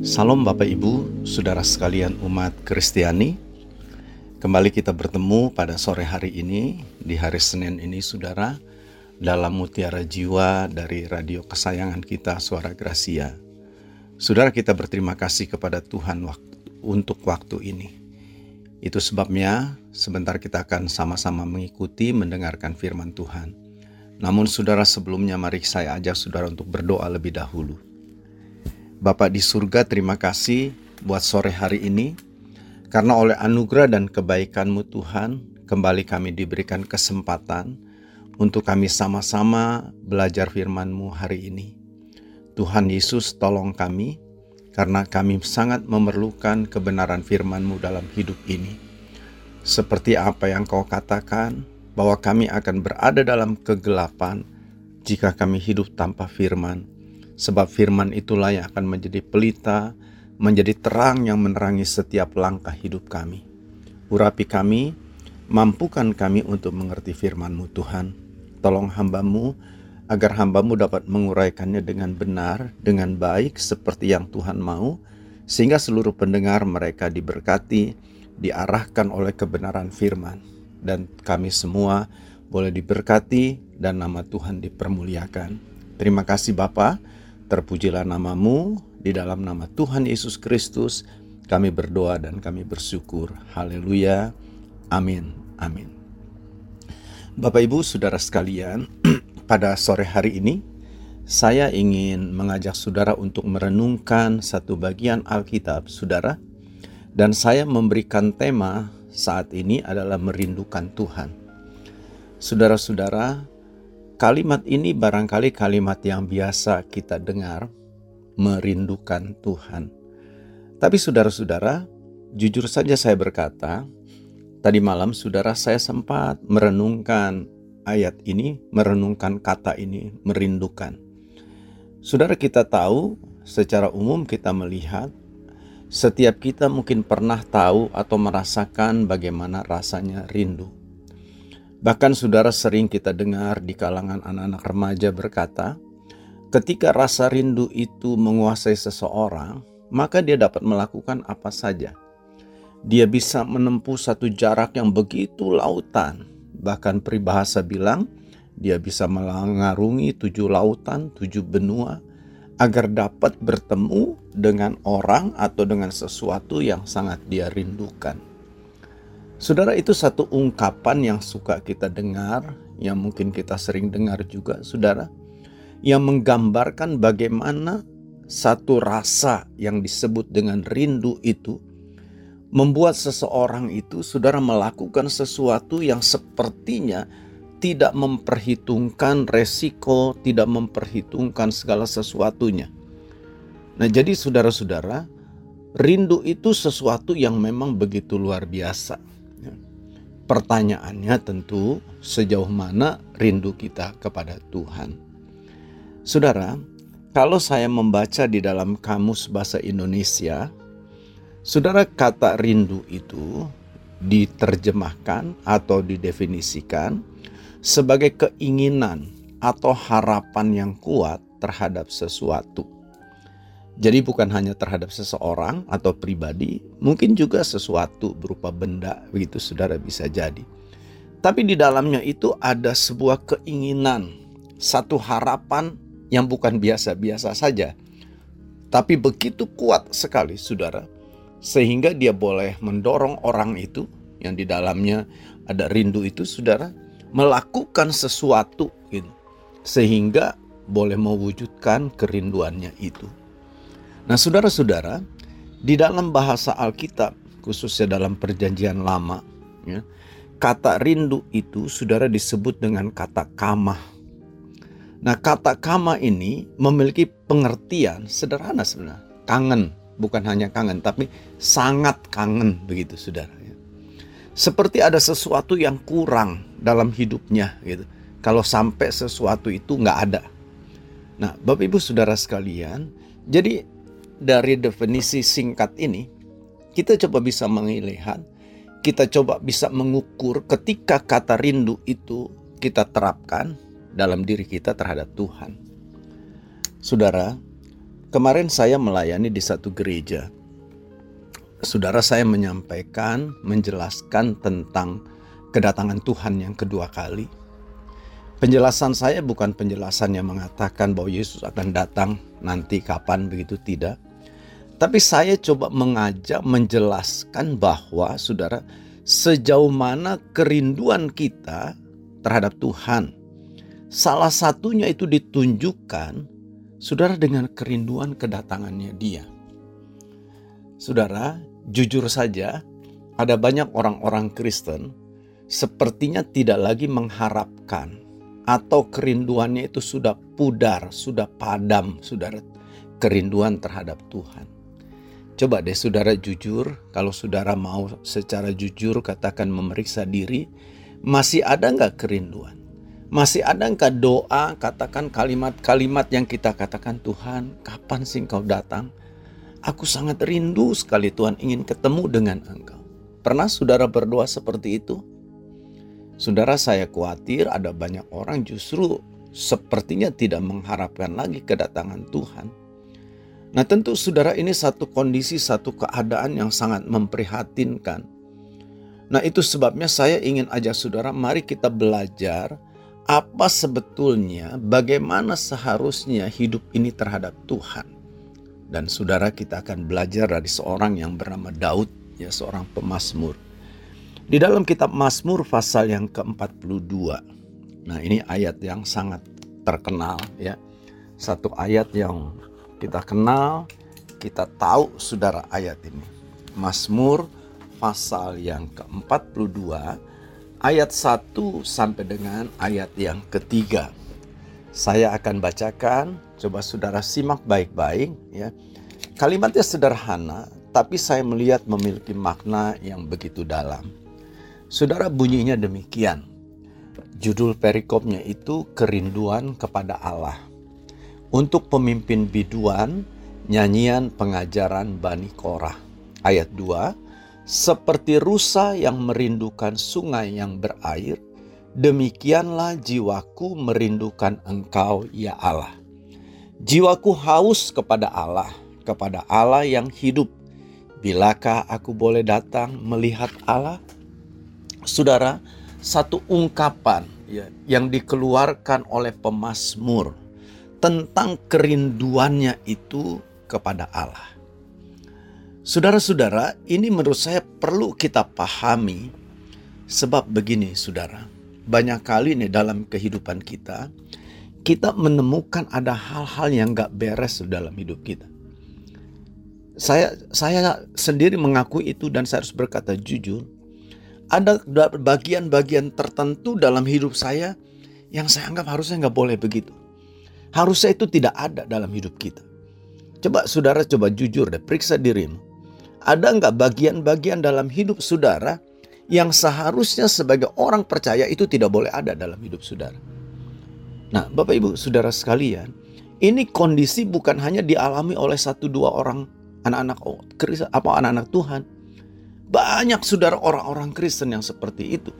Salam Bapak Ibu, Saudara sekalian umat Kristiani. Kembali kita bertemu pada sore hari ini, di hari Senin ini Saudara, dalam Mutiara Jiwa dari radio kesayangan kita Suara Gracia. Saudara kita berterima kasih kepada Tuhan untuk waktu ini. Itu sebabnya sebentar kita akan sama-sama mengikuti mendengarkan firman Tuhan. Namun saudara sebelumnya mari saya ajak saudara untuk berdoa lebih dahulu. Bapak di surga terima kasih buat sore hari ini karena oleh anugerah dan kebaikanmu Tuhan kembali kami diberikan kesempatan untuk kami sama-sama belajar firman-Mu hari ini. Tuhan Yesus tolong kami karena kami sangat memerlukan kebenaran firman-Mu dalam hidup ini. Seperti apa yang kau katakan bahwa kami akan berada dalam kegelapan jika kami hidup tanpa firman sebab firman itulah yang akan menjadi pelita, menjadi terang yang menerangi setiap langkah hidup kami. Urapi kami, mampukan kami untuk mengerti firman-Mu Tuhan. Tolong hambamu agar hambamu dapat menguraikannya dengan benar, dengan baik seperti yang Tuhan mau, sehingga seluruh pendengar mereka diberkati, diarahkan oleh kebenaran firman. Dan kami semua boleh diberkati dan nama Tuhan dipermuliakan. Terima kasih Bapak. Terpujilah namamu di dalam nama Tuhan Yesus Kristus. Kami berdoa dan kami bersyukur. Haleluya. Amin. Amin. Bapak Ibu, saudara sekalian, pada sore hari ini saya ingin mengajak saudara untuk merenungkan satu bagian Alkitab, saudara. Dan saya memberikan tema saat ini adalah merindukan Tuhan. Saudara-saudara, Kalimat ini barangkali kalimat yang biasa kita dengar, merindukan Tuhan. Tapi saudara-saudara, jujur saja saya berkata, tadi malam saudara saya sempat merenungkan ayat ini, merenungkan kata ini, merindukan. Saudara kita tahu, secara umum kita melihat, setiap kita mungkin pernah tahu atau merasakan bagaimana rasanya rindu. Bahkan saudara sering kita dengar di kalangan anak-anak remaja berkata, ketika rasa rindu itu menguasai seseorang, maka dia dapat melakukan apa saja. Dia bisa menempuh satu jarak yang begitu lautan. Bahkan peribahasa bilang, dia bisa mengarungi tujuh lautan, tujuh benua, agar dapat bertemu dengan orang atau dengan sesuatu yang sangat dia rindukan. Saudara itu satu ungkapan yang suka kita dengar, yang mungkin kita sering dengar juga, saudara, yang menggambarkan bagaimana satu rasa yang disebut dengan rindu itu membuat seseorang itu, saudara, melakukan sesuatu yang sepertinya tidak memperhitungkan resiko, tidak memperhitungkan segala sesuatunya. Nah, jadi saudara-saudara, rindu itu sesuatu yang memang begitu luar biasa Pertanyaannya tentu sejauh mana rindu kita kepada Tuhan. Saudara, kalau saya membaca di dalam kamus bahasa Indonesia, saudara kata rindu itu diterjemahkan atau didefinisikan sebagai keinginan atau harapan yang kuat terhadap sesuatu. Jadi bukan hanya terhadap seseorang atau pribadi, mungkin juga sesuatu berupa benda, begitu saudara bisa jadi. Tapi di dalamnya itu ada sebuah keinginan, satu harapan yang bukan biasa-biasa saja. Tapi begitu kuat sekali saudara, sehingga dia boleh mendorong orang itu yang di dalamnya ada rindu itu saudara, melakukan sesuatu gitu. Sehingga boleh mewujudkan kerinduannya itu. Nah, saudara-saudara, di dalam bahasa Alkitab, khususnya dalam Perjanjian Lama, ya, kata rindu itu saudara disebut dengan kata kamah. Nah, kata kamah ini memiliki pengertian sederhana sebenarnya, kangen, bukan hanya kangen, tapi sangat kangen begitu, saudara. Ya. Seperti ada sesuatu yang kurang dalam hidupnya, gitu. Kalau sampai sesuatu itu nggak ada. Nah, Bapak Ibu Saudara sekalian, jadi dari definisi singkat ini, kita coba bisa melihat, kita coba bisa mengukur ketika kata rindu itu kita terapkan dalam diri kita terhadap Tuhan. Saudara, Kemarin saya melayani di satu gereja. Saudara saya menyampaikan, menjelaskan tentang kedatangan Tuhan yang kedua kali. Penjelasan saya bukan penjelasan yang mengatakan bahwa Yesus akan datang nanti kapan begitu tidak. Tapi saya coba mengajak menjelaskan bahwa saudara sejauh mana kerinduan kita terhadap Tuhan. Salah satunya itu ditunjukkan saudara dengan kerinduan kedatangannya dia. Saudara, jujur saja ada banyak orang-orang Kristen sepertinya tidak lagi mengharapkan atau kerinduannya itu sudah pudar, sudah padam, saudara, kerinduan terhadap Tuhan. Coba deh saudara jujur, kalau saudara mau secara jujur katakan memeriksa diri, masih ada nggak kerinduan? Masih ada nggak doa, katakan kalimat-kalimat yang kita katakan, Tuhan kapan sih engkau datang? Aku sangat rindu sekali Tuhan ingin ketemu dengan engkau. Pernah saudara berdoa seperti itu? Saudara saya khawatir ada banyak orang justru sepertinya tidak mengharapkan lagi kedatangan Tuhan Nah tentu saudara ini satu kondisi, satu keadaan yang sangat memprihatinkan. Nah itu sebabnya saya ingin ajak saudara mari kita belajar apa sebetulnya bagaimana seharusnya hidup ini terhadap Tuhan. Dan saudara kita akan belajar dari seorang yang bernama Daud, ya seorang pemazmur. Di dalam kitab Mazmur pasal yang ke-42. Nah, ini ayat yang sangat terkenal ya. Satu ayat yang kita kenal, kita tahu saudara ayat ini. Mazmur pasal yang ke-42 ayat 1 sampai dengan ayat yang ketiga. Saya akan bacakan, coba saudara simak baik-baik ya. Kalimatnya sederhana, tapi saya melihat memiliki makna yang begitu dalam. Saudara bunyinya demikian. Judul perikopnya itu kerinduan kepada Allah. Untuk pemimpin biduan, nyanyian pengajaran Bani Korah. Ayat 2, seperti rusa yang merindukan sungai yang berair, demikianlah jiwaku merindukan engkau ya Allah. Jiwaku haus kepada Allah, kepada Allah yang hidup. Bilakah aku boleh datang melihat Allah? Saudara, satu ungkapan ya, yang dikeluarkan oleh pemazmur tentang kerinduannya itu kepada Allah. Saudara-saudara, ini menurut saya perlu kita pahami sebab begini saudara. Banyak kali nih dalam kehidupan kita, kita menemukan ada hal-hal yang gak beres dalam hidup kita. Saya saya sendiri mengakui itu dan saya harus berkata jujur. Ada bagian-bagian tertentu dalam hidup saya yang saya anggap harusnya nggak boleh begitu. Harusnya itu tidak ada dalam hidup kita. Coba saudara coba jujur deh, periksa dirimu. Ada nggak bagian-bagian dalam hidup saudara yang seharusnya sebagai orang percaya itu tidak boleh ada dalam hidup saudara? Nah, Bapak Ibu, saudara sekalian, ini kondisi bukan hanya dialami oleh satu dua orang anak-anak apa anak-anak Tuhan. Banyak saudara orang-orang Kristen yang seperti itu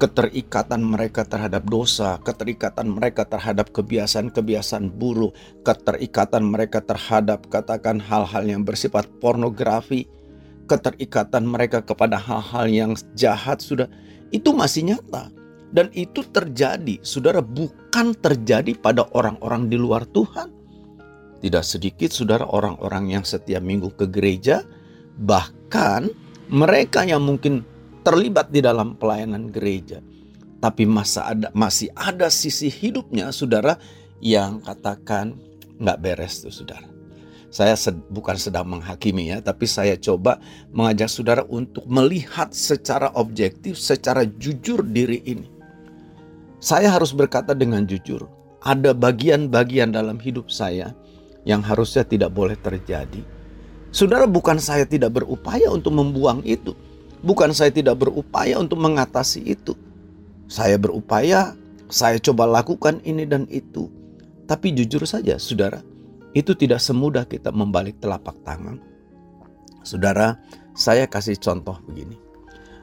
keterikatan mereka terhadap dosa, keterikatan mereka terhadap kebiasaan-kebiasaan buruk, keterikatan mereka terhadap katakan hal-hal yang bersifat pornografi, keterikatan mereka kepada hal-hal yang jahat sudah itu masih nyata dan itu terjadi, saudara bukan terjadi pada orang-orang di luar Tuhan. Tidak sedikit saudara orang-orang yang setiap minggu ke gereja, bahkan mereka yang mungkin terlibat di dalam pelayanan gereja. Tapi masa ada, masih ada sisi hidupnya saudara yang katakan nggak beres tuh saudara. Saya sed, bukan sedang menghakimi ya, tapi saya coba mengajak saudara untuk melihat secara objektif, secara jujur diri ini. Saya harus berkata dengan jujur, ada bagian-bagian dalam hidup saya yang harusnya tidak boleh terjadi. Saudara bukan saya tidak berupaya untuk membuang itu, Bukan saya tidak berupaya untuk mengatasi itu. Saya berupaya, saya coba lakukan ini dan itu. Tapi jujur saja, saudara, itu tidak semudah kita membalik telapak tangan. Saudara, saya kasih contoh begini.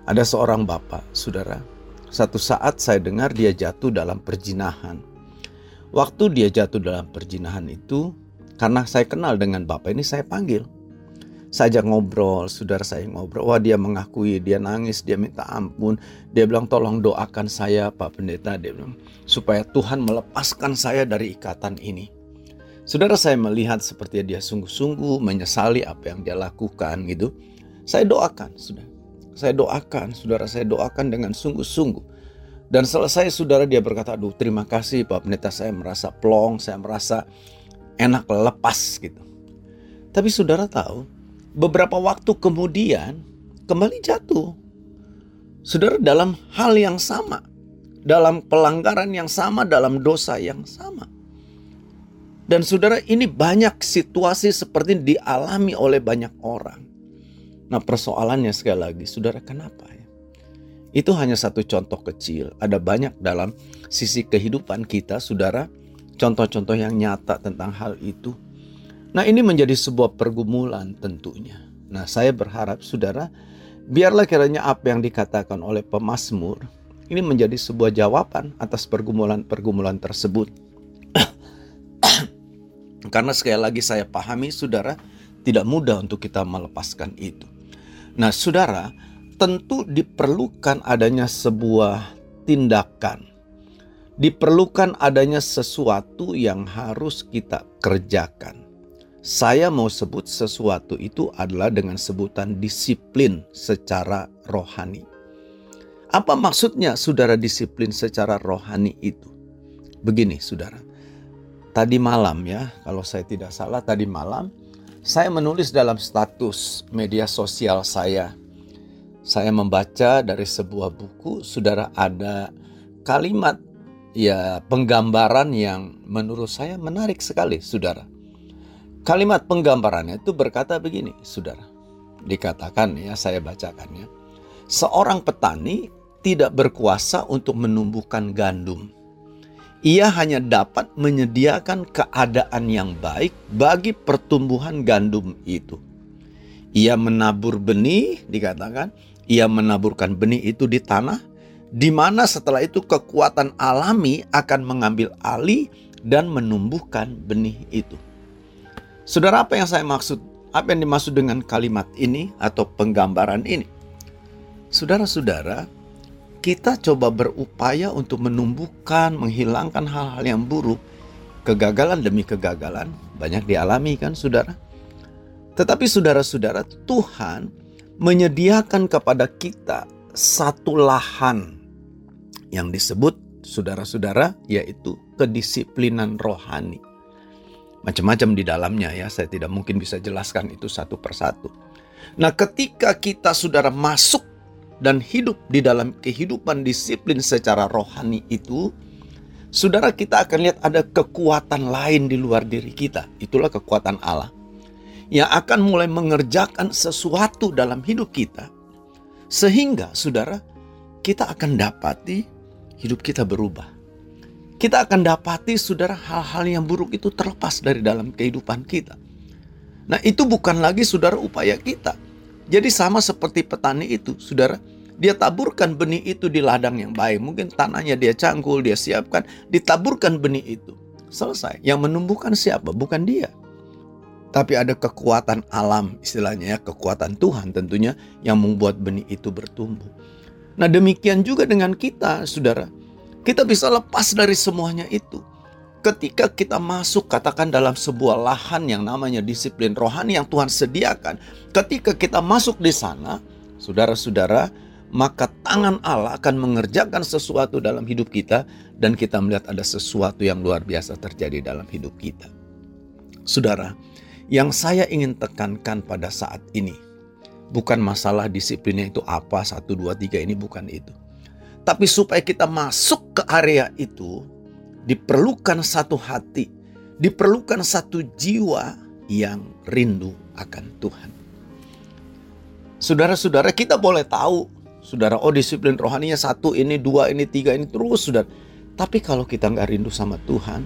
Ada seorang bapak, saudara. Satu saat saya dengar dia jatuh dalam perjinahan. Waktu dia jatuh dalam perjinahan itu, Karena saya kenal dengan Bapak ini saya panggil. Saya ajak ngobrol, saudara saya ngobrol. Wah dia mengakui, dia nangis, dia minta ampun. Dia bilang tolong doakan saya Pak Pendeta. Dia bilang supaya Tuhan melepaskan saya dari ikatan ini. Saudara saya melihat seperti dia sungguh-sungguh menyesali apa yang dia lakukan gitu. Saya doakan, sudah. Saya doakan, saudara saya doakan dengan sungguh-sungguh. Dan selesai saudara dia berkata, aduh terima kasih Pak Pendeta saya merasa plong, saya merasa enak lepas gitu. Tapi saudara tahu, beberapa waktu kemudian kembali jatuh. Saudara dalam hal yang sama, dalam pelanggaran yang sama, dalam dosa yang sama. Dan saudara ini banyak situasi seperti dialami oleh banyak orang. Nah persoalannya sekali lagi, saudara kenapa? Itu hanya satu contoh kecil. Ada banyak dalam sisi kehidupan kita, saudara, contoh-contoh yang nyata tentang hal itu. Nah, ini menjadi sebuah pergumulan tentunya. Nah, saya berharap saudara, biarlah kiranya apa yang dikatakan oleh pemazmur ini menjadi sebuah jawaban atas pergumulan-pergumulan tersebut. Karena sekali lagi saya pahami saudara, tidak mudah untuk kita melepaskan itu. Nah, saudara, tentu diperlukan adanya sebuah tindakan. Diperlukan adanya sesuatu yang harus kita kerjakan. Saya mau sebut sesuatu itu adalah dengan sebutan disiplin secara rohani. Apa maksudnya saudara disiplin secara rohani itu? Begini saudara, tadi malam ya, kalau saya tidak salah tadi malam, saya menulis dalam status media sosial saya saya membaca dari sebuah buku, saudara ada kalimat ya penggambaran yang menurut saya menarik sekali, saudara. Kalimat penggambarannya itu berkata begini, saudara. Dikatakan ya, saya bacakannya. Seorang petani tidak berkuasa untuk menumbuhkan gandum. Ia hanya dapat menyediakan keadaan yang baik bagi pertumbuhan gandum itu. Ia menabur benih, dikatakan, ia menaburkan benih itu di tanah, di mana setelah itu kekuatan alami akan mengambil alih dan menumbuhkan benih itu. Saudara, apa yang saya maksud? Apa yang dimaksud dengan kalimat ini atau penggambaran ini? Saudara-saudara, kita coba berupaya untuk menumbuhkan, menghilangkan hal-hal yang buruk. Kegagalan demi kegagalan banyak dialami kan saudara? Tetapi saudara-saudara, Tuhan menyediakan kepada kita satu lahan yang disebut saudara-saudara yaitu kedisiplinan rohani. Macam-macam di dalamnya ya, saya tidak mungkin bisa jelaskan itu satu persatu. Nah, ketika kita saudara masuk dan hidup di dalam kehidupan disiplin secara rohani itu, saudara kita akan lihat ada kekuatan lain di luar diri kita. Itulah kekuatan Allah yang akan mulai mengerjakan sesuatu dalam hidup kita. Sehingga saudara, kita akan dapati hidup kita berubah. Kita akan dapati saudara hal-hal yang buruk itu terlepas dari dalam kehidupan kita. Nah itu bukan lagi saudara upaya kita. Jadi sama seperti petani itu, saudara, dia taburkan benih itu di ladang yang baik. Mungkin tanahnya dia cangkul, dia siapkan, ditaburkan benih itu. Selesai. Yang menumbuhkan siapa? Bukan dia. Tapi ada kekuatan alam istilahnya ya, kekuatan Tuhan tentunya yang membuat benih itu bertumbuh. Nah demikian juga dengan kita saudara. Kita bisa lepas dari semuanya itu. Ketika kita masuk katakan dalam sebuah lahan yang namanya disiplin rohani yang Tuhan sediakan. Ketika kita masuk di sana, saudara-saudara, maka tangan Allah akan mengerjakan sesuatu dalam hidup kita dan kita melihat ada sesuatu yang luar biasa terjadi dalam hidup kita. Saudara, yang saya ingin tekankan pada saat ini bukan masalah disiplinnya itu apa, satu, dua, tiga ini bukan itu. Tapi supaya kita masuk ke area itu, diperlukan satu hati, diperlukan satu jiwa yang rindu akan Tuhan. Saudara-saudara kita boleh tahu, saudara, oh disiplin rohaninya satu, ini dua, ini tiga, ini terus, saudara. Tapi kalau kita nggak rindu sama Tuhan,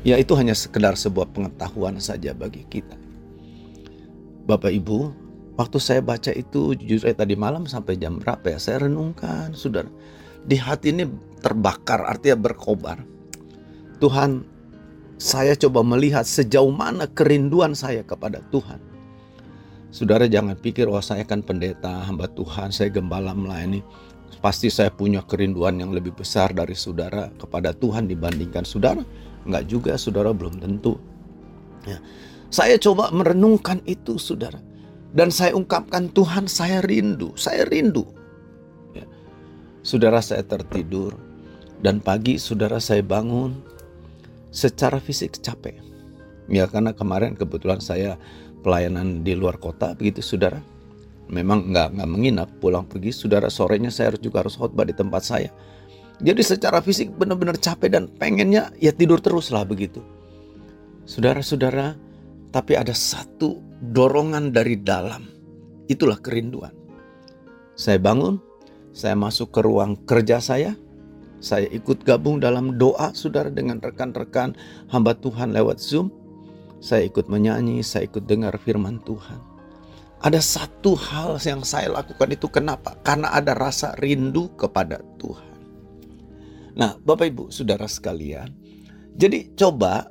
ya itu hanya sekedar sebuah pengetahuan saja bagi kita. Bapak Ibu, waktu saya baca itu jujur saya tadi malam sampai jam berapa ya saya renungkan, saudara. Di hati ini terbakar, artinya berkobar. Tuhan, saya coba melihat sejauh mana kerinduan saya kepada Tuhan. Saudara jangan pikir, oh saya kan pendeta, hamba Tuhan, saya gembala melayani. Pasti saya punya kerinduan yang lebih besar dari saudara kepada Tuhan dibandingkan saudara. Enggak juga, saudara belum tentu. Ya. Saya coba merenungkan itu, saudara. Dan saya ungkapkan, Tuhan saya rindu, saya rindu. Saudara saya tertidur, dan pagi saudara saya bangun, secara fisik capek. Ya karena kemarin kebetulan saya pelayanan di luar kota begitu saudara. Memang nggak nggak menginap pulang pergi saudara sorenya saya harus juga harus khotbah di tempat saya. Jadi secara fisik benar-benar capek dan pengennya ya tidur terus lah begitu. Saudara-saudara, tapi ada satu dorongan dari dalam. Itulah kerinduan. Saya bangun, saya masuk ke ruang kerja saya, saya ikut gabung dalam doa saudara dengan rekan-rekan hamba Tuhan lewat Zoom. Saya ikut menyanyi, saya ikut dengar firman Tuhan. Ada satu hal yang saya lakukan itu kenapa? Karena ada rasa rindu kepada Tuhan. Nah, Bapak Ibu, Saudara sekalian, jadi coba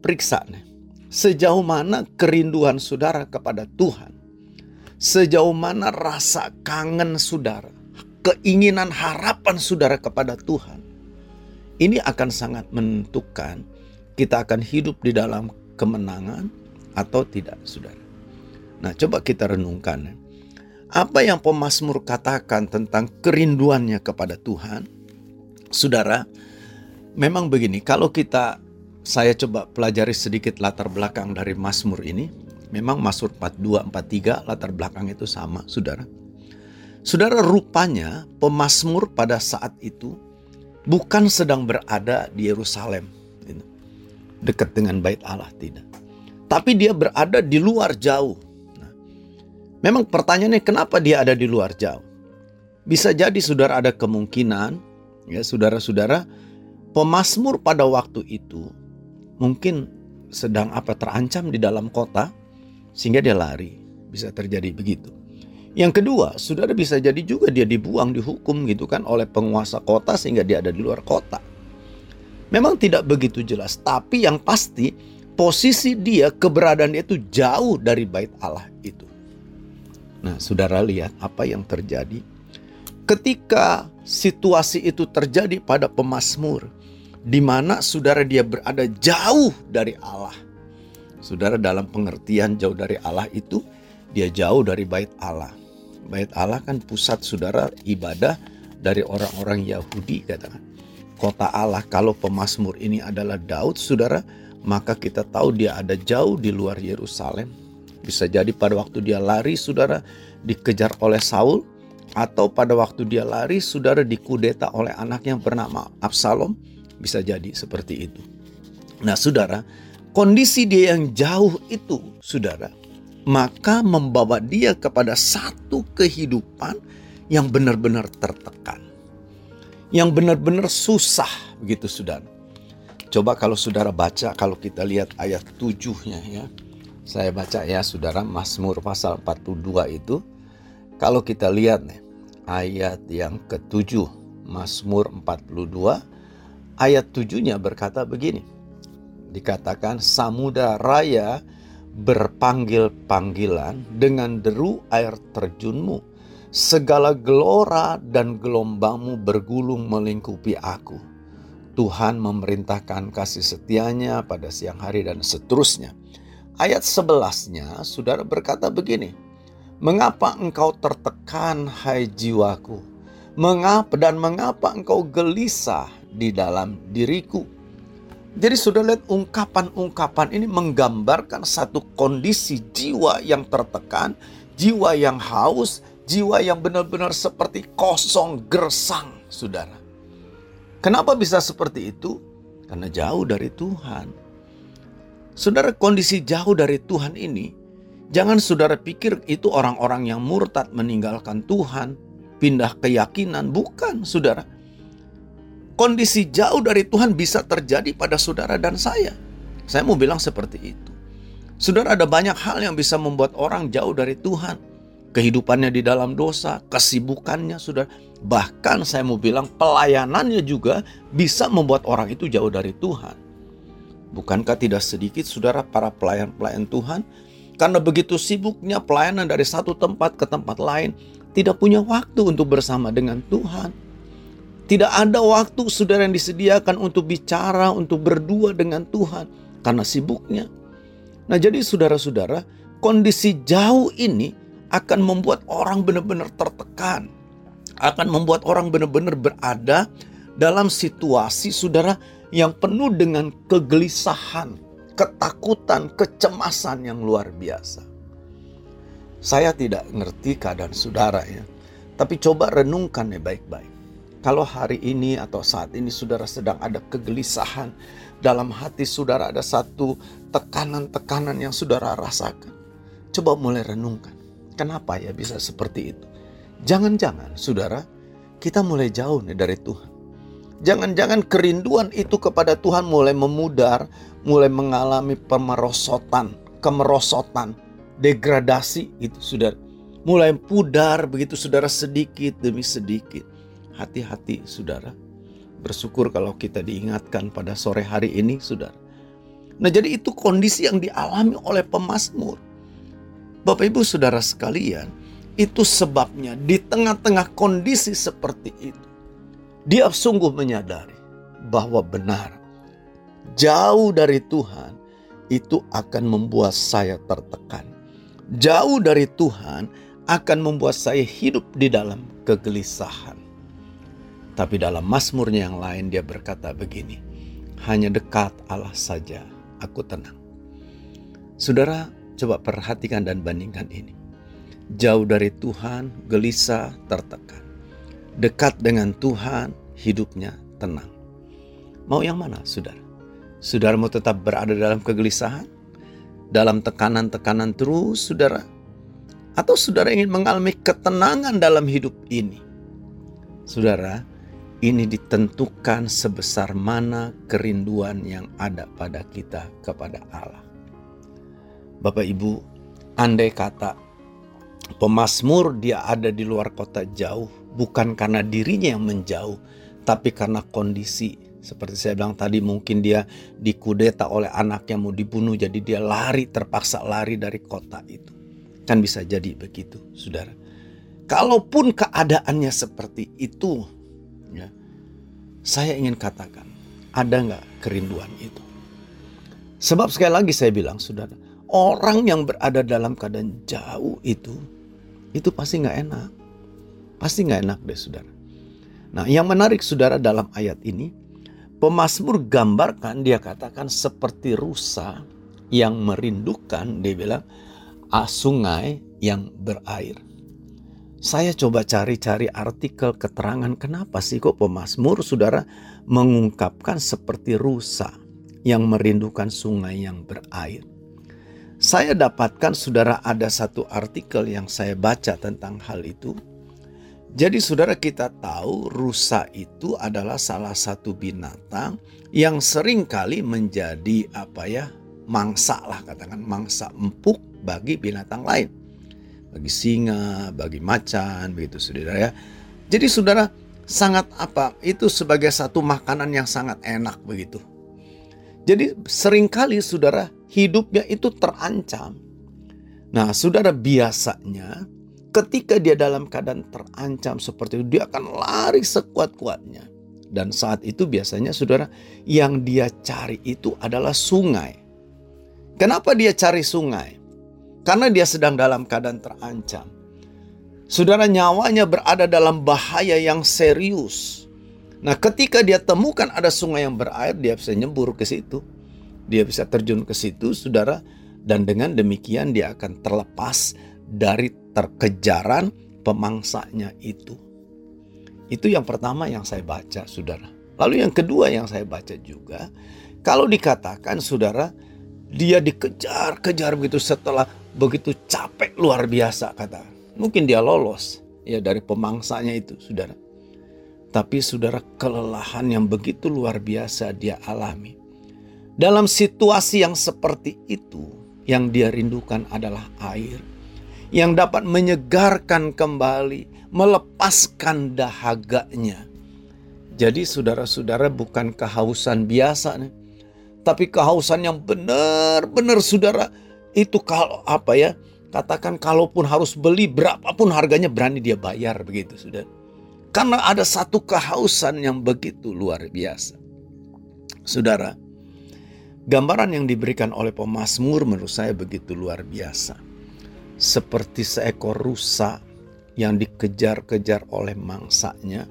periksa nih. Sejauh mana kerinduan saudara kepada Tuhan? Sejauh mana rasa kangen saudara? Keinginan harapan saudara kepada Tuhan, ini akan sangat menentukan kita akan hidup di dalam kemenangan atau tidak, saudara. Nah, coba kita renungkan. Apa yang pemazmur katakan tentang kerinduannya kepada Tuhan? Saudara, memang begini, kalau kita saya coba pelajari sedikit latar belakang dari Mazmur ini. Memang Mazmur 42, 43 latar belakang itu sama, Saudara. Saudara rupanya pemazmur pada saat itu bukan sedang berada di Yerusalem, dekat dengan bait Allah tidak. Tapi dia berada di luar jauh. Nah, memang pertanyaannya kenapa dia ada di luar jauh? Bisa jadi saudara ada kemungkinan, ya saudara-saudara, pemazmur pada waktu itu mungkin sedang apa terancam di dalam kota sehingga dia lari. Bisa terjadi begitu. Yang kedua, saudara bisa jadi juga dia dibuang, dihukum gitu kan oleh penguasa kota sehingga dia ada di luar kota. Memang tidak begitu jelas, tapi yang pasti posisi dia, keberadaan dia itu jauh dari bait Allah itu. Nah, saudara lihat apa yang terjadi ketika situasi itu terjadi pada pemazmur di mana saudara dia berada jauh dari Allah. Saudara dalam pengertian jauh dari Allah itu dia jauh dari bait Allah. Bait Allah kan pusat saudara ibadah dari orang-orang Yahudi katakan. Kota Allah kalau pemazmur ini adalah Daud saudara, maka kita tahu dia ada jauh di luar Yerusalem. Bisa jadi pada waktu dia lari saudara dikejar oleh Saul atau pada waktu dia lari saudara dikudeta oleh anak yang bernama Absalom. Bisa jadi seperti itu. Nah saudara, kondisi dia yang jauh itu saudara maka membawa dia kepada satu kehidupan yang benar-benar tertekan. Yang benar-benar susah begitu saudara. Coba kalau saudara baca, kalau kita lihat ayat tujuhnya ya. Saya baca ya saudara, Mazmur pasal 42 itu. Kalau kita lihat nih, ayat yang ketujuh, Mazmur 42, ayat tujuhnya berkata begini. Dikatakan samudra raya berpanggil-panggilan dengan deru air terjunmu. Segala gelora dan gelombangmu bergulung melingkupi aku. Tuhan memerintahkan kasih setianya pada siang hari dan seterusnya. Ayat sebelasnya, saudara berkata begini. Mengapa engkau tertekan hai jiwaku? Mengapa dan mengapa engkau gelisah di dalam diriku? Jadi sudah lihat ungkapan-ungkapan ini menggambarkan satu kondisi jiwa yang tertekan, jiwa yang haus, jiwa yang benar-benar seperti kosong gersang, saudara. Kenapa bisa seperti itu? Karena jauh dari Tuhan. Saudara, kondisi jauh dari Tuhan ini, jangan saudara pikir itu orang-orang yang murtad meninggalkan Tuhan, pindah keyakinan. Bukan, saudara kondisi jauh dari Tuhan bisa terjadi pada saudara dan saya. Saya mau bilang seperti itu. Saudara ada banyak hal yang bisa membuat orang jauh dari Tuhan. Kehidupannya di dalam dosa, kesibukannya sudah bahkan saya mau bilang pelayanannya juga bisa membuat orang itu jauh dari Tuhan. Bukankah tidak sedikit saudara para pelayan-pelayan Tuhan karena begitu sibuknya pelayanan dari satu tempat ke tempat lain, tidak punya waktu untuk bersama dengan Tuhan. Tidak ada waktu saudara yang disediakan untuk bicara, untuk berdua dengan Tuhan karena sibuknya. Nah, jadi saudara-saudara, kondisi jauh ini akan membuat orang benar-benar tertekan, akan membuat orang benar-benar berada dalam situasi saudara yang penuh dengan kegelisahan, ketakutan, kecemasan yang luar biasa. Saya tidak ngerti keadaan saudara ya, tapi coba renungkan ya baik-baik. Kalau hari ini atau saat ini saudara sedang ada kegelisahan dalam hati saudara ada satu tekanan-tekanan yang saudara rasakan. Coba mulai renungkan. Kenapa ya bisa seperti itu? Jangan-jangan saudara kita mulai jauh nih dari Tuhan. Jangan-jangan kerinduan itu kepada Tuhan mulai memudar, mulai mengalami pemerosotan, kemerosotan, degradasi itu sudah mulai pudar begitu saudara sedikit demi sedikit. Hati-hati saudara. Bersyukur kalau kita diingatkan pada sore hari ini saudara. Nah jadi itu kondisi yang dialami oleh pemazmur. Bapak ibu saudara sekalian, itu sebabnya di tengah-tengah kondisi seperti itu dia sungguh menyadari bahwa benar jauh dari Tuhan itu akan membuat saya tertekan. Jauh dari Tuhan akan membuat saya hidup di dalam kegelisahan. Tapi dalam Mazmurnya yang lain dia berkata begini, hanya dekat Allah saja aku tenang. Saudara, coba perhatikan dan bandingkan ini. Jauh dari Tuhan, gelisah, tertekan dekat dengan Tuhan, hidupnya tenang. Mau yang mana, saudara? Saudara mau tetap berada dalam kegelisahan? Dalam tekanan-tekanan terus, saudara? Atau saudara ingin mengalami ketenangan dalam hidup ini? Saudara, ini ditentukan sebesar mana kerinduan yang ada pada kita kepada Allah. Bapak Ibu, andai kata Pemasmur dia ada di luar kota jauh, bukan karena dirinya yang menjauh, tapi karena kondisi. Seperti saya bilang tadi, mungkin dia dikudeta oleh anak yang mau dibunuh, jadi dia lari, terpaksa lari dari kota itu. Kan bisa jadi begitu, saudara. Kalaupun keadaannya seperti itu, saya ingin katakan, ada nggak kerinduan itu? Sebab sekali lagi saya bilang, saudara, orang yang berada dalam keadaan jauh itu itu pasti nggak enak. Pasti nggak enak deh saudara. Nah yang menarik saudara dalam ayat ini, pemazmur gambarkan dia katakan seperti rusa yang merindukan, dia bilang, ah, sungai yang berair. Saya coba cari-cari artikel keterangan kenapa sih kok pemazmur saudara mengungkapkan seperti rusa yang merindukan sungai yang berair. Saya dapatkan saudara ada satu artikel yang saya baca tentang hal itu. Jadi saudara kita tahu rusa itu adalah salah satu binatang yang sering kali menjadi apa ya mangsa lah katakan mangsa empuk bagi binatang lain. Bagi singa, bagi macan begitu saudara ya. Jadi saudara sangat apa itu sebagai satu makanan yang sangat enak begitu. Jadi sering kali saudara hidupnya itu terancam. Nah, saudara biasanya ketika dia dalam keadaan terancam seperti itu, dia akan lari sekuat-kuatnya. Dan saat itu biasanya saudara yang dia cari itu adalah sungai. Kenapa dia cari sungai? Karena dia sedang dalam keadaan terancam. Saudara nyawanya berada dalam bahaya yang serius. Nah, ketika dia temukan ada sungai yang berair, dia bisa nyembur ke situ. Dia bisa terjun ke situ, saudara, dan dengan demikian dia akan terlepas dari terkejaran pemangsanya itu. Itu yang pertama yang saya baca, saudara. Lalu yang kedua yang saya baca juga, kalau dikatakan, saudara, dia dikejar-kejar begitu setelah begitu capek luar biasa kata. Mungkin dia lolos ya dari pemangsanya itu, saudara. Tapi saudara kelelahan yang begitu luar biasa dia alami. Dalam situasi yang seperti itu, yang dia rindukan adalah air yang dapat menyegarkan kembali, melepaskan dahaganya. Jadi saudara-saudara bukan kehausan biasa nih, Tapi kehausan yang benar-benar saudara itu kalau apa ya? Katakan kalaupun harus beli berapapun harganya berani dia bayar begitu sudah. Karena ada satu kehausan yang begitu luar biasa. Saudara, gambaran yang diberikan oleh pemazmur menurut saya begitu luar biasa. Seperti seekor rusa yang dikejar-kejar oleh mangsanya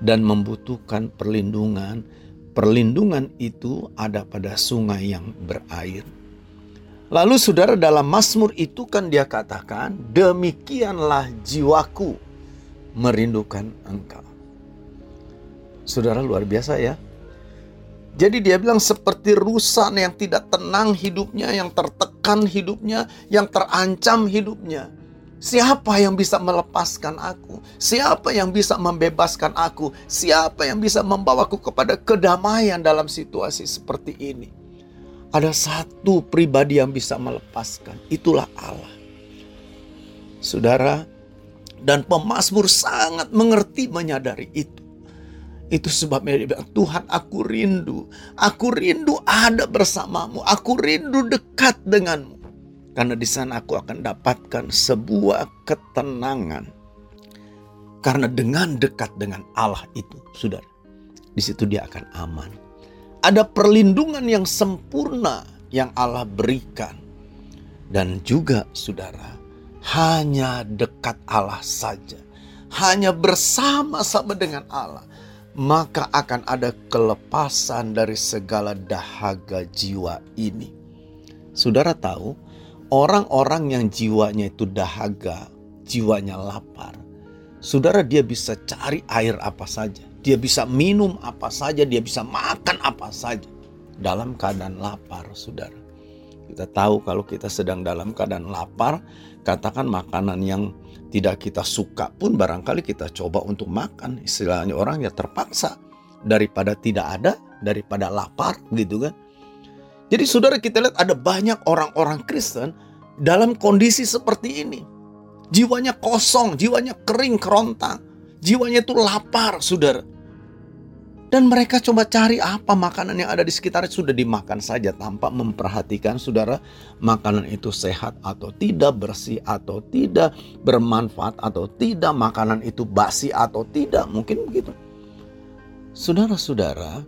dan membutuhkan perlindungan. Perlindungan itu ada pada sungai yang berair Lalu saudara dalam Mazmur itu kan dia katakan, demikianlah jiwaku merindukan engkau. Saudara luar biasa ya. Jadi dia bilang seperti rusa yang tidak tenang hidupnya, yang tertekan hidupnya, yang terancam hidupnya. Siapa yang bisa melepaskan aku? Siapa yang bisa membebaskan aku? Siapa yang bisa membawaku kepada kedamaian dalam situasi seperti ini? Ada satu pribadi yang bisa melepaskan, itulah Allah. Saudara, dan pemazmur sangat mengerti menyadari itu. Itu sebabnya dia bilang, Tuhan aku rindu. Aku rindu ada bersamamu. Aku rindu dekat denganmu. Karena di sana aku akan dapatkan sebuah ketenangan. Karena dengan dekat dengan Allah itu, saudara, di situ dia akan aman. Ada perlindungan yang sempurna yang Allah berikan. Dan juga saudara, hanya dekat Allah saja. Hanya bersama-sama dengan Allah. Maka akan ada kelepasan dari segala dahaga jiwa ini. Saudara tahu, orang-orang yang jiwanya itu dahaga, jiwanya lapar. Saudara dia bisa cari air apa saja dia bisa minum apa saja, dia bisa makan apa saja dalam keadaan lapar, saudara. Kita tahu kalau kita sedang dalam keadaan lapar, katakan makanan yang tidak kita suka pun barangkali kita coba untuk makan. Istilahnya orang ya terpaksa daripada tidak ada, daripada lapar gitu kan. Jadi saudara kita lihat ada banyak orang-orang Kristen dalam kondisi seperti ini. Jiwanya kosong, jiwanya kering kerontang. Jiwanya itu lapar, saudara. Dan mereka coba cari apa makanan yang ada di sekitar sudah dimakan saja tanpa memperhatikan saudara makanan itu sehat atau tidak, bersih atau tidak, bermanfaat atau tidak, makanan itu basi atau tidak, mungkin begitu. Saudara-saudara,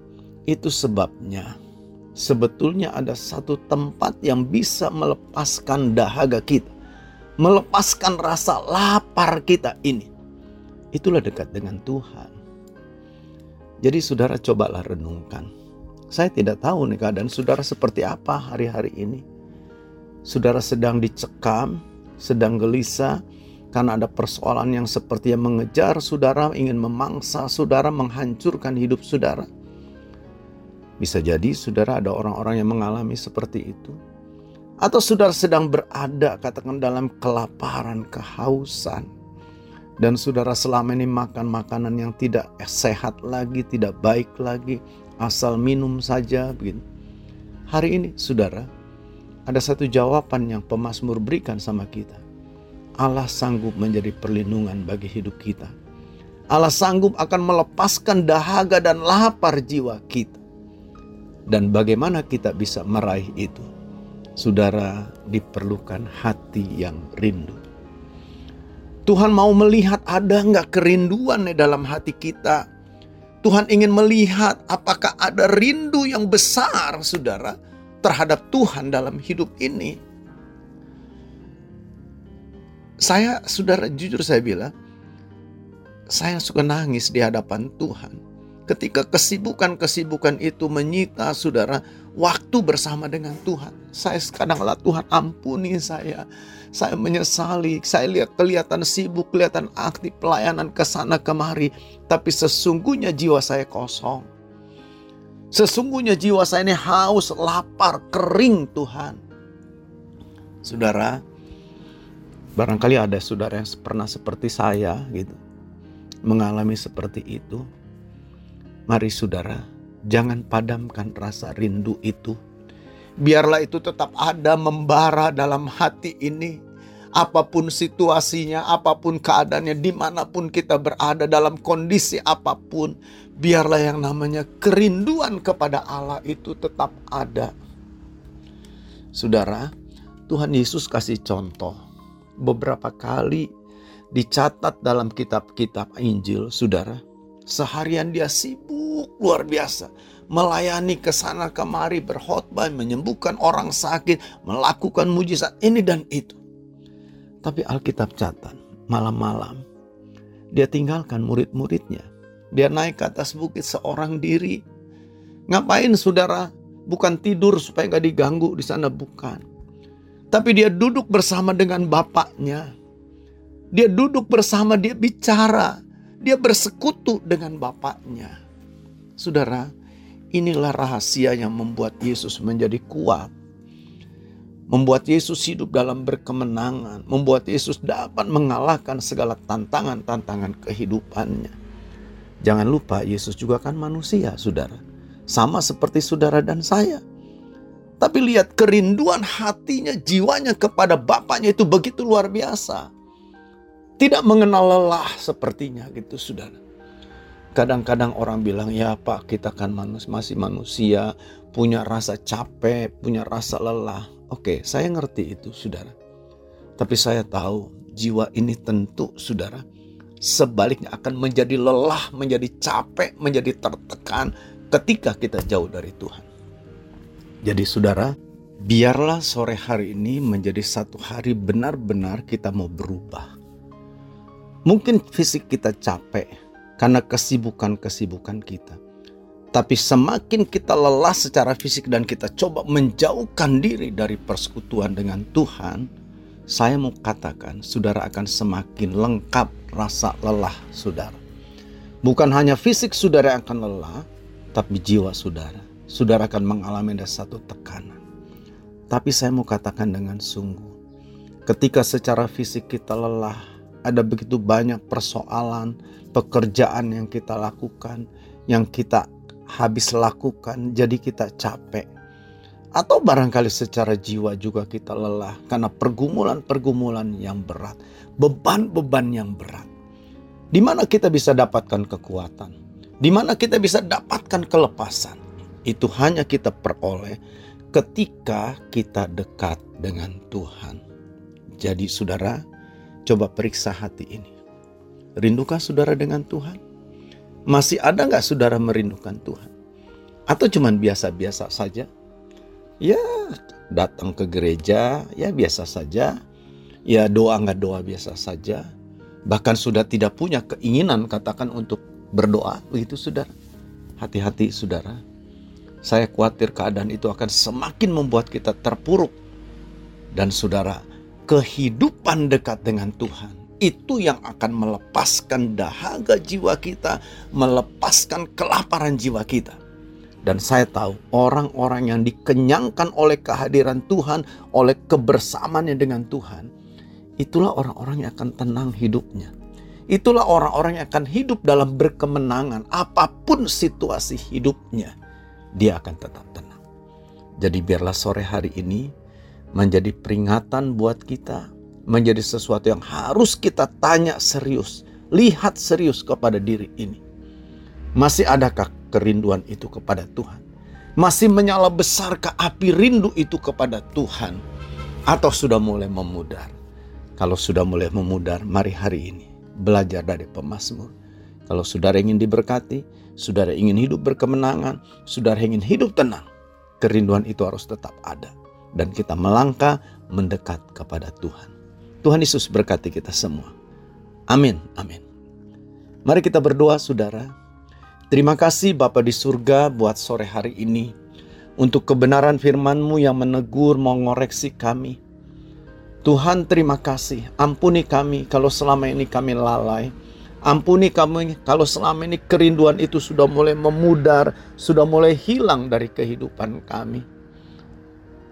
itu sebabnya sebetulnya ada satu tempat yang bisa melepaskan dahaga kita, melepaskan rasa lapar kita ini. Itulah dekat dengan Tuhan. Jadi saudara cobalah renungkan. Saya tidak tahu nih keadaan saudara seperti apa hari-hari ini. Saudara sedang dicekam, sedang gelisah, karena ada persoalan yang seperti yang mengejar saudara, ingin memangsa saudara, menghancurkan hidup saudara. Bisa jadi saudara ada orang-orang yang mengalami seperti itu. Atau saudara sedang berada katakan dalam kelaparan, kehausan, dan saudara selama ini makan makanan yang tidak sehat lagi, tidak baik lagi, asal minum saja begitu. Hari ini saudara, ada satu jawaban yang pemazmur berikan sama kita. Allah sanggup menjadi perlindungan bagi hidup kita. Allah sanggup akan melepaskan dahaga dan lapar jiwa kita. Dan bagaimana kita bisa meraih itu? Saudara, diperlukan hati yang rindu. Tuhan mau melihat ada nggak kerinduan di dalam hati kita. Tuhan ingin melihat apakah ada rindu yang besar, saudara, terhadap Tuhan dalam hidup ini. Saya, saudara, jujur saya bilang, saya suka nangis di hadapan Tuhan. Ketika kesibukan-kesibukan itu menyita saudara waktu bersama dengan Tuhan. Saya kadang lah Tuhan ampuni saya. Saya menyesali, saya lihat kelihatan sibuk, kelihatan aktif pelayanan ke sana kemari, tapi sesungguhnya jiwa saya kosong. Sesungguhnya jiwa saya ini haus, lapar, kering Tuhan. Saudara, barangkali ada saudara yang pernah seperti saya gitu. Mengalami seperti itu. Mari saudara, jangan padamkan rasa rindu itu Biarlah itu tetap ada membara dalam hati ini. apa pun situasinya, apa pun keadaannya, di mana pun kita berada dalam kondisi apa pun, biarlah yang namanya kerinduan kepada Allah itu tetap ada. Saudara, Tuhan Yesus kasih contoh beberapa kali dicatat dalam kitab-kitab Injil, saudara. Seharian dia sibuk luar biasa melayani ke sana kemari berkhotbah, menyembuhkan orang sakit, melakukan mujizat ini dan itu. Tapi Alkitab catat, malam-malam dia tinggalkan murid-muridnya. Dia naik ke atas bukit seorang diri. Ngapain saudara? Bukan tidur supaya gak diganggu di sana, bukan. Tapi dia duduk bersama dengan bapaknya. Dia duduk bersama, dia bicara. Dia bersekutu dengan bapaknya. Saudara, inilah rahasia yang membuat Yesus menjadi kuat membuat Yesus hidup dalam berkemenangan, membuat Yesus dapat mengalahkan segala tantangan-tantangan kehidupannya. Jangan lupa Yesus juga kan manusia, saudara. Sama seperti saudara dan saya. Tapi lihat kerinduan hatinya, jiwanya kepada Bapaknya itu begitu luar biasa. Tidak mengenal lelah sepertinya gitu, saudara. Kadang-kadang orang bilang, ya Pak kita kan manus, masih manusia, punya rasa capek, punya rasa lelah. Oke, saya ngerti itu, saudara. Tapi saya tahu jiwa ini tentu, saudara, sebaliknya akan menjadi lelah, menjadi capek, menjadi tertekan ketika kita jauh dari Tuhan. Jadi, saudara, biarlah sore hari ini menjadi satu hari benar-benar kita mau berubah. Mungkin fisik kita capek karena kesibukan-kesibukan kita. Tapi semakin kita lelah secara fisik dan kita coba menjauhkan diri dari persekutuan dengan Tuhan, saya mau katakan saudara akan semakin lengkap rasa lelah saudara. Bukan hanya fisik saudara akan lelah, tapi jiwa saudara. Saudara akan mengalami ada satu tekanan. Tapi saya mau katakan dengan sungguh, ketika secara fisik kita lelah, ada begitu banyak persoalan, pekerjaan yang kita lakukan, yang kita habis lakukan, jadi kita capek. Atau barangkali secara jiwa juga kita lelah karena pergumulan-pergumulan yang berat, beban-beban yang berat. Di mana kita bisa dapatkan kekuatan? Di mana kita bisa dapatkan kelepasan? Itu hanya kita peroleh ketika kita dekat dengan Tuhan. Jadi saudara, coba periksa hati ini. Rindukah saudara dengan Tuhan? Masih ada nggak saudara merindukan Tuhan? Atau cuman biasa-biasa saja? Ya datang ke gereja, ya biasa saja. Ya doa nggak doa biasa saja. Bahkan sudah tidak punya keinginan katakan untuk berdoa. Begitu saudara. Hati-hati saudara. Saya khawatir keadaan itu akan semakin membuat kita terpuruk. Dan saudara, kehidupan dekat dengan Tuhan itu yang akan melepaskan dahaga jiwa kita, melepaskan kelaparan jiwa kita. Dan saya tahu orang-orang yang dikenyangkan oleh kehadiran Tuhan, oleh kebersamaannya dengan Tuhan, itulah orang-orang yang akan tenang hidupnya. Itulah orang-orang yang akan hidup dalam berkemenangan apa pun situasi hidupnya. Dia akan tetap tenang. Jadi biarlah sore hari ini menjadi peringatan buat kita menjadi sesuatu yang harus kita tanya serius, lihat serius kepada diri ini. Masih adakah kerinduan itu kepada Tuhan? Masih menyala besarkah api rindu itu kepada Tuhan? Atau sudah mulai memudar? Kalau sudah mulai memudar, mari hari ini belajar dari pemazmur. Kalau saudara ingin diberkati, saudara ingin hidup berkemenangan, saudara ingin hidup tenang, kerinduan itu harus tetap ada. Dan kita melangkah mendekat kepada Tuhan. Tuhan Yesus berkati kita semua. Amin, amin. Mari kita berdoa saudara. Terima kasih Bapa di surga buat sore hari ini. Untuk kebenaran firman-Mu yang menegur, mengoreksi kami. Tuhan terima kasih, ampuni kami kalau selama ini kami lalai. Ampuni kami kalau selama ini kerinduan itu sudah mulai memudar, sudah mulai hilang dari kehidupan kami.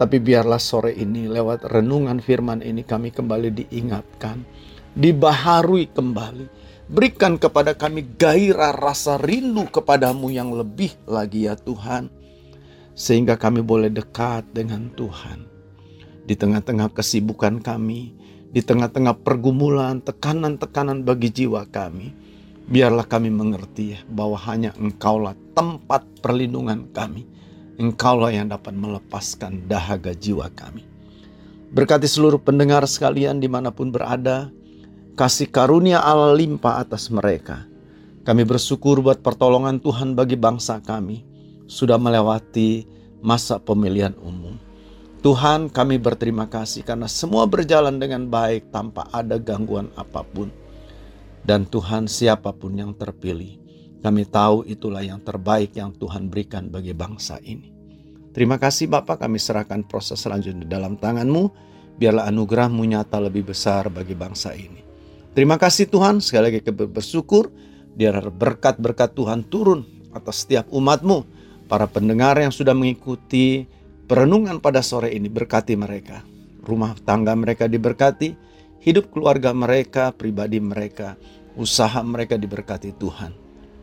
Tapi biarlah sore ini lewat renungan firman ini kami kembali diingatkan, dibaharui kembali. Berikan kepada kami gairah rasa rindu kepadamu yang lebih lagi ya Tuhan. Sehingga kami boleh dekat dengan Tuhan. Di tengah-tengah kesibukan kami, di tengah-tengah pergumulan, tekanan-tekanan bagi jiwa kami, biarlah kami mengerti bahwa hanya Engkaulah tempat perlindungan kami. Engkaulah yang dapat melepaskan dahaga jiwa kami. Berkati seluruh pendengar sekalian di mana pun berada, kasih karunia Allah limpah atas mereka. Kami bersyukur buat pertolongan Tuhan bagi bangsa kami, sudah melewati masa pemilihan umum. Tuhan kami berterima kasih karena semua berjalan dengan baik tanpa ada gangguan apa pun. Dan Tuhan siapa pun yang terpilih, kami tahu itulah yang terbaik yang Tuhan berikan bagi bangsa ini. Terima kasih Bapak kami serahkan proses selanjutnya dalam tanganmu. Biarlah anugerahmu nyata lebih besar bagi bangsa ini. Terima kasih Tuhan, sekali lagi bersyukur. Biar berkat-berkat Tuhan turun atas setiap umatmu. Para pendengar yang sudah mengikuti Perenungan pada sore ini berkati mereka. Rumah tangga mereka diberkati, hidup keluarga mereka, pribadi mereka, usaha mereka diberkati Tuhan.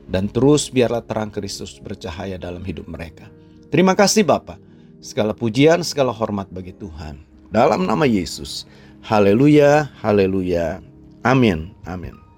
Dan terus biarlah terang Kristus bercahaya dalam hidup mereka. Terima kasih Bapak. Segala pujian, segala hormat bagi Tuhan. Dalam nama Yesus. Haleluya, haleluya. Amin, amin.